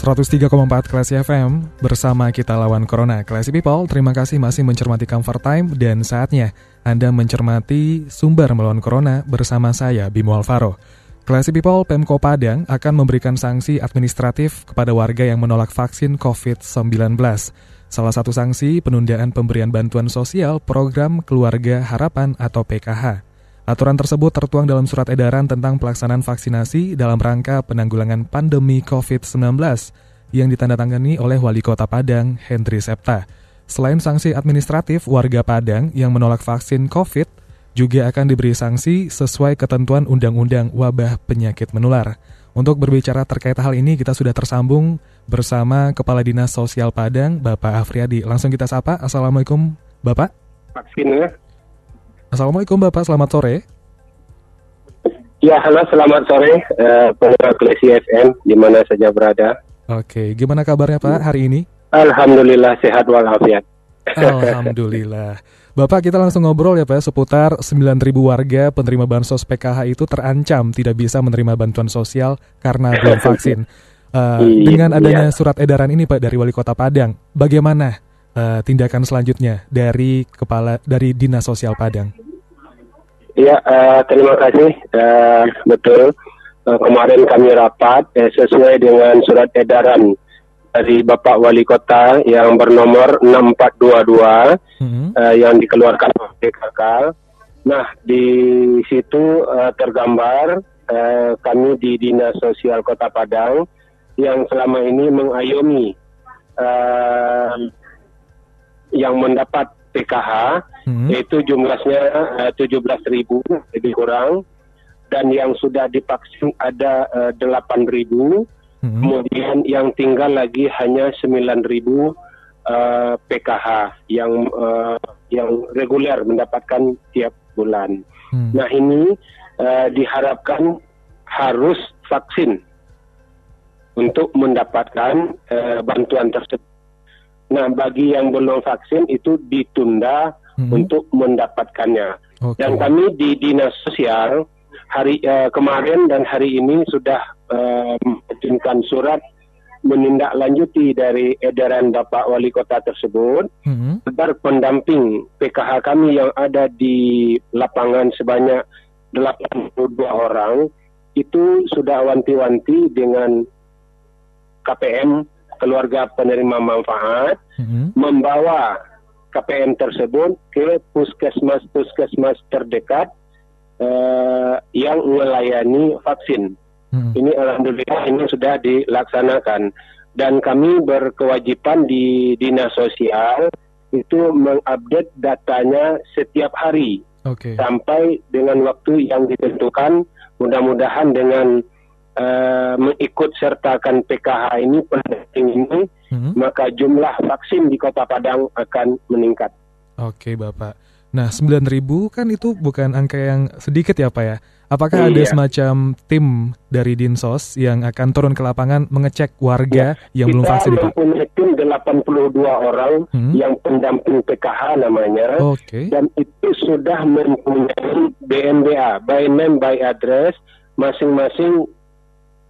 103,4 Classy FM bersama kita lawan Corona. Classy People, terima kasih masih mencermati Comfort Time dan saatnya Anda mencermati sumber melawan Corona bersama saya Bimo Alvaro. Classy People, Pemko Padang akan memberikan sanksi administratif kepada warga yang menolak vaksin COVID-19. Salah satu sanksi penundaan pemberian bantuan sosial program Keluarga Harapan atau PKH. Aturan tersebut tertuang dalam surat edaran tentang pelaksanaan vaksinasi dalam rangka penanggulangan pandemi COVID-19 yang ditandatangani oleh Wali Kota Padang, Hendri Septa. Selain sanksi administratif, warga Padang yang menolak vaksin COVID juga akan diberi sanksi sesuai ketentuan Undang-Undang Wabah Penyakit Menular. Untuk berbicara terkait hal ini, kita sudah tersambung bersama Kepala Dinas Sosial Padang, Bapak Afriadi. Langsung kita sapa. Assalamualaikum, Bapak. Vaksin ya. Assalamualaikum Bapak, selamat sore. Ya, halo, selamat sore, uh, pendengar Klesi FM, di mana saja berada. Oke, gimana kabarnya Pak hari ini? Alhamdulillah, sehat walafiat. Alhamdulillah. Bapak, kita langsung ngobrol ya Pak, seputar 9.000 warga penerima bansos PKH itu terancam tidak bisa menerima bantuan sosial karena belum vaksin. Uh, dengan adanya surat edaran ini Pak dari Wali Kota Padang, bagaimana uh, tindakan selanjutnya dari kepala dari Dinas Sosial Padang? Ya, uh, terima kasih. Uh, betul. Uh, kemarin kami rapat uh, sesuai dengan surat edaran dari Bapak Wali Kota yang bernomor 6422 mm-hmm. uh, yang dikeluarkan oleh PKK. Nah, di situ uh, tergambar uh, kami di Dinas Sosial Kota Padang yang selama ini mengayomi uh, yang mendapat PKH hmm. yaitu jumlahnya uh, 17 ribu lebih kurang dan yang sudah divaksin ada uh, 8 ribu hmm. kemudian yang tinggal lagi hanya 9 ribu uh, PKH yang uh, yang reguler mendapatkan tiap bulan. Hmm. Nah ini uh, diharapkan harus vaksin untuk mendapatkan uh, bantuan tersebut. Nah, bagi yang belum vaksin itu ditunda hmm. untuk mendapatkannya. Okay. Dan kami di dinas sosial hari uh, kemarin dan hari ini sudah uh, surat menindaklanjuti dari edaran Bapak Wali Kota tersebut hmm. agar pendamping PKH kami yang ada di lapangan sebanyak 82 orang itu sudah wanti-wanti dengan KPM keluarga penerima manfaat mm-hmm. membawa KPM tersebut ke puskesmas-puskesmas terdekat uh, yang melayani vaksin. Hmm. Ini alhamdulillah ini sudah dilaksanakan dan kami berkewajiban di dinas sosial itu mengupdate datanya setiap hari okay. sampai dengan waktu yang ditentukan. Mudah-mudahan dengan uh, mengikut sertakan PKH ini pendamping ini hmm. maka jumlah vaksin di Kota Padang akan meningkat. Oke, Bapak. Nah, 9.000 kan itu bukan angka yang sedikit ya, Pak ya. Apakah iya. ada semacam tim dari Dinsos yang akan turun ke lapangan mengecek warga ya, yang belum vaksin, Pak? Kita mempunyai tim 82 orang hmm. yang pendamping PKH namanya. Okay. Dan itu sudah mempunyai BNBA, by name by address, masing-masing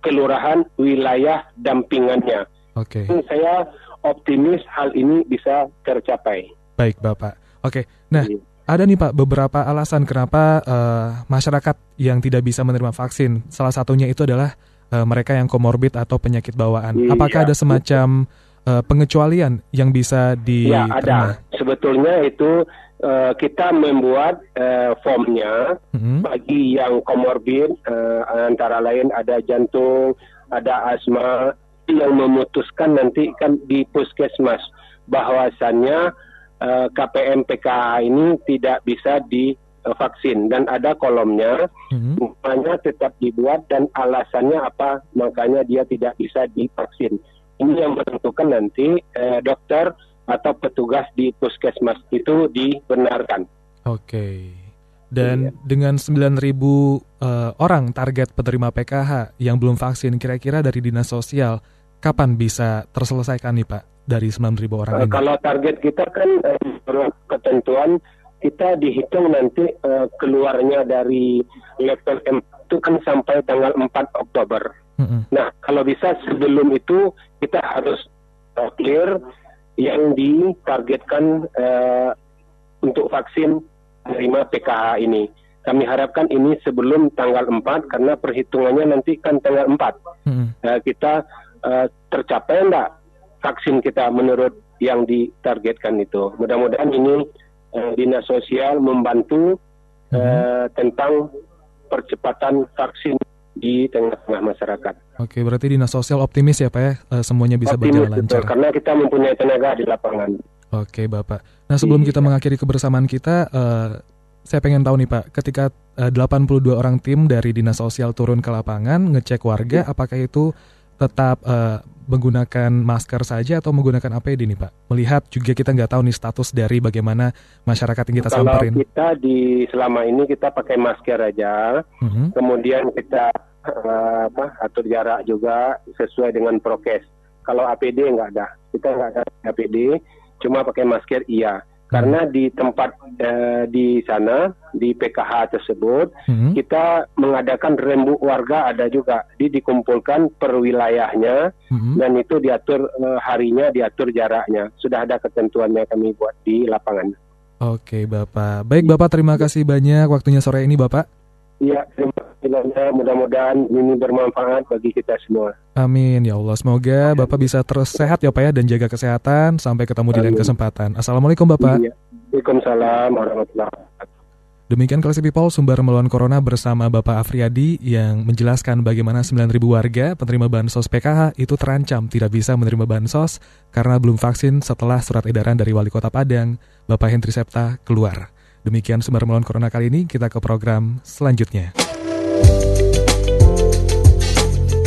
kelurahan wilayah dampingannya. Oke. Okay. Saya optimis hal ini bisa tercapai. Baik, Bapak. Oke. Okay. Nah, iya. ada nih Pak beberapa alasan kenapa uh, masyarakat yang tidak bisa menerima vaksin. Salah satunya itu adalah uh, mereka yang komorbid atau penyakit bawaan. Iya, Apakah ada semacam uh, pengecualian yang bisa di Ya, ada. Sebetulnya itu uh, kita membuat uh, formnya mm-hmm. bagi yang komorbid uh, antara lain ada jantung, ada asma yang memutuskan nanti kan di puskesmas bahwasannya uh, KPM PKH ini tidak bisa di uh, vaksin dan ada kolomnya Mhm. namanya tetap dibuat dan alasannya apa makanya dia tidak bisa divaksin. Ini yang menentukan nanti eh, dokter atau petugas di puskesmas itu dibenarkan. Oke. Dan Iya. dengan 9.000 eh, orang target penerima PKH yang belum vaksin, kira-kira dari dinas sosial kapan bisa terselesaikan nih Pak dari 9.000 orang Eh, ini? kalau target kita kan menurut ketentuan kita dihitung nanti eh, keluarnya dari level M itu kan sampai tanggal 4 Oktober. Mm-mm. Nah, kalau bisa sebelum itu kita harus uh, clear yang ditargetkan uh, untuk vaksin menerima PKH ini. Kami harapkan ini sebelum tanggal 4 karena perhitungannya nanti kan tanggal 4. Mm-mm. Uh, kita uh, tercapai enggak vaksin kita menurut yang ditargetkan itu. Mudah-mudahan ini uh, dinas sosial membantu uh, tentang percepatan vaksin di tengah-tengah masyarakat. Oke, berarti dinas sosial optimis ya Pak ya, eh, semuanya bisa Optimis, berjalan betul, lancar. karena kita mempunyai tenaga di lapangan. Oke Bapak. Nah sebelum Iya. kita mengakhiri kebersamaan kita, eh, saya pengen tahu nih Pak, ketika eh, 82 orang tim dari dinas sosial turun ke lapangan ngecek warga, apakah itu tetap eh, menggunakan masker saja atau menggunakan APD nih Pak? Melihat juga kita nggak tahu nih status dari bagaimana masyarakat yang kita Kalau samperin. kita di selama ini kita pakai masker aja, Mhm. kemudian kita eh, apa atur jarak juga sesuai dengan prokes. Kalau APD nggak ada, kita nggak ada APD, cuma pakai masker iya. Karena di tempat eh, di sana di PKH tersebut Mhm. kita mengadakan rembuk warga ada juga, di dikumpulkan per wilayahnya Mhm. dan itu diatur eh, harinya, diatur jaraknya. Sudah ada ketentuannya kami buat di lapangan. Oke Bapak. Baik Bapak, terima kasih banyak waktunya sore ini Bapak. Iya, terima banyak. Mudah-mudahan ini bermanfaat bagi kita semua. Amin ya Allah. Semoga Bapak bisa terus sehat ya Pak ya dan jaga kesehatan. Sampai ketemu di lain kesempatan. Assalamualaikum Bapak. Iya. Waalaikumsalam warahmatullahi wabarakatuh. Demikian Classy People sumber melawan corona bersama Bapak Afriadi yang menjelaskan bagaimana 9.000 warga penerima bansos PKH itu terancam tidak bisa menerima bansos karena belum vaksin setelah surat edaran dari Wali Kota Padang, Bapak Hendri Septa, keluar. Demikian sumber melawan corona kali ini, kita ke program selanjutnya.